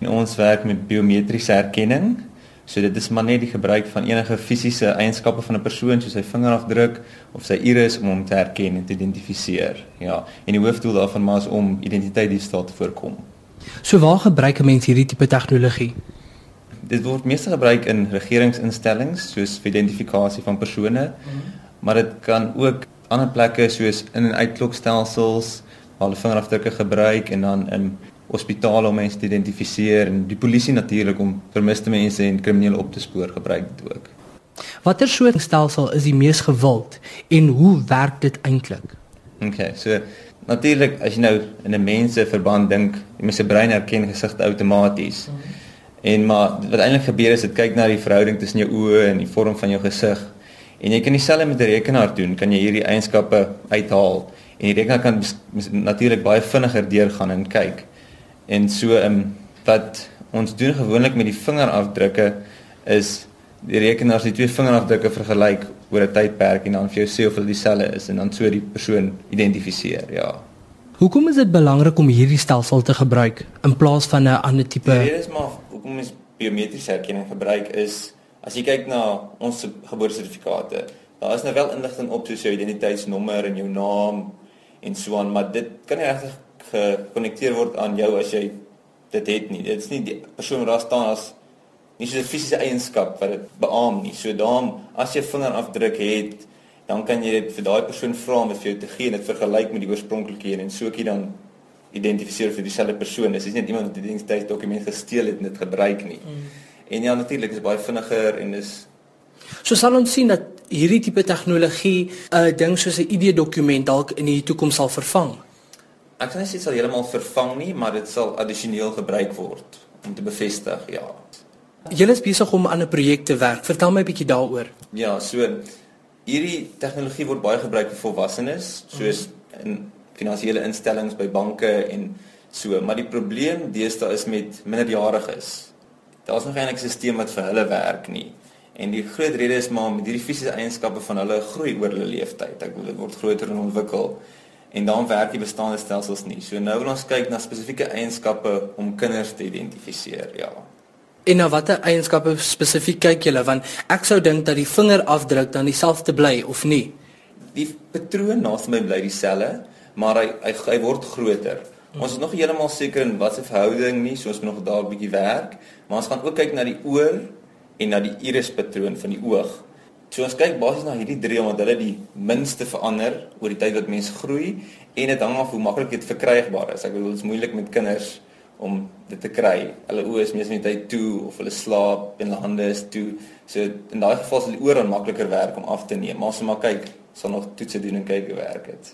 En ons werk met biometriese herkenning. So dit is maar net die gebruik van enige fisiese eienskappe van 'n persoon soos sy vingerafdruk of sy iris om hom te herken en te identifiseer. Ja, en die hoofdoel daarvan maar is om identiteitsdiefstal te voorkom. So waar gebruik mense hierdie tipe tegnologie? Dit word meestal gebruik in regeringsinstellings soos vir identifikasie van persone. Maar dit kan ook ander plekke soos in en uitklokstelsels waar hulle vingerafdrukke gebruik en dan in hospitale om mense te identifiseer en die polisie natuurlik om vermiste mense en kriminele op te spoor gebruik dit ook. Watter soort stelsel is die mees gewild en hoe werk dit eintlik? Okay, so natuurlik as jy nou in 'n mense verband dink, die mens se brein herken gesigte outomaties. Mm. En maar wat eintlik gebeur is dit kyk na die verhouding tussen jou oë en die vorm van jou gesig. En jy kan dieselfde met 'n rekenaar doen, kan jy hierdie eienskappe uithaal en die rekenaar kan natuurlik baie vinniger deurgaan en kyk. En so ehm um, wat ons doen gewoonlik met die vingerafdrukke is die rekenaar se twee vingerafdrukke vergelyk oor 'n tydperk en dan vir jou sê of hulle dieselfde is en dan so die persoon identifiseer. Ja. Hoekom is dit belangrik om hierdie stelsel te gebruik in plaas van 'n ander tipe? Dit is maar hoekom ons biometriese herkenning gebruik is as jy kyk na ons geboortesertifikate, daar is nou wel inligting op soos jou identiteitsnommer en jou naam en so aan, maar dit kan nie regtig gekonnekteer word aan jou as jy dit het nie. Dit is nie die persoon wat daar staan as nie so 'n fisiese eienskap wat dit beamoen nie. So daarom as jy vingerafdruk het, dan kan jy dit vir daai persoon vra om dit vir jou te gee en dit vergelyk met die oorspronklike een en so kyk dan identifiseer vir dieselfde persoon. Dis nie iemand wat die identiteitsdokument gesteel het en dit gebruik nie. Mm. En ja, natuurlik is baie vinniger en is So sal ons sien dat hierdie tipe tegnologie 'n uh, ding soos 'n ID-dokument dalk in die toekoms sal vervang. Ek kan nie sê dit sal heeltemal vervang nie, maar dit sal addisioneel gebruik word om te bevestig, ja. Julle is besig om aan 'n projek te werk. Vertel my 'n bietjie daaroor. Ja, so hierdie tegnologie word baie gebruik vir volwassenes, soos in finansiële instellings by banke en so, maar die probleem deesdae is met minderjariges. Daar's nog eintlik 'n stelsel wat vir hulle werk nie. En die groot rede is maar met hierdie fisiese eienskappe van hulle groei oor hulle lewenstyd. Ek bedoel dit word groter en ontwikkel en dan werk die bestaande stelsels nie. So nou wil ons kyk na spesifieke eienskappe om kinders te identifiseer, ja. En na watter eienskappe spesifiek kyk julle want ek sou dink dat die vingerafdruk dan dieselfde bly of nie. Die patroon naaste my bly dieselfde, maar hy hy, hy word groter. Hmm. Ons is nog heeltemal seker in watter verhouding nie, so ons moet nog daar 'n bietjie werk, maar ons gaan ook kyk na die oor en na die irispatroon van die oog. So ons kyk basies na hierdie drie omdat hulle die minste verander oor die tyd wat mense groei en dit hang af hoe maklik dit verkrygbaar is. Ek bedoel dit is moeilik met kinders om dit te kry. Hulle oë is meestal net tyd toe of hulle slaap en hulle hande is toe. So in daai geval sal die oor dan makliker werk om af te neem. Maar ons moet maar kyk, sal nog toetse doen en kyk hoe werk dit.